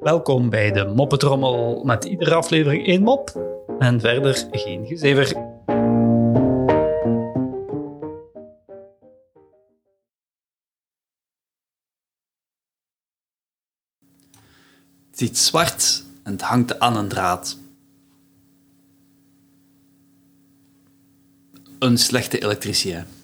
Welkom bij de Moppetrommel met iedere aflevering één mop en verder geen gezever. Het is iets zwart en het hangt aan een draad. Een slechte elektricien.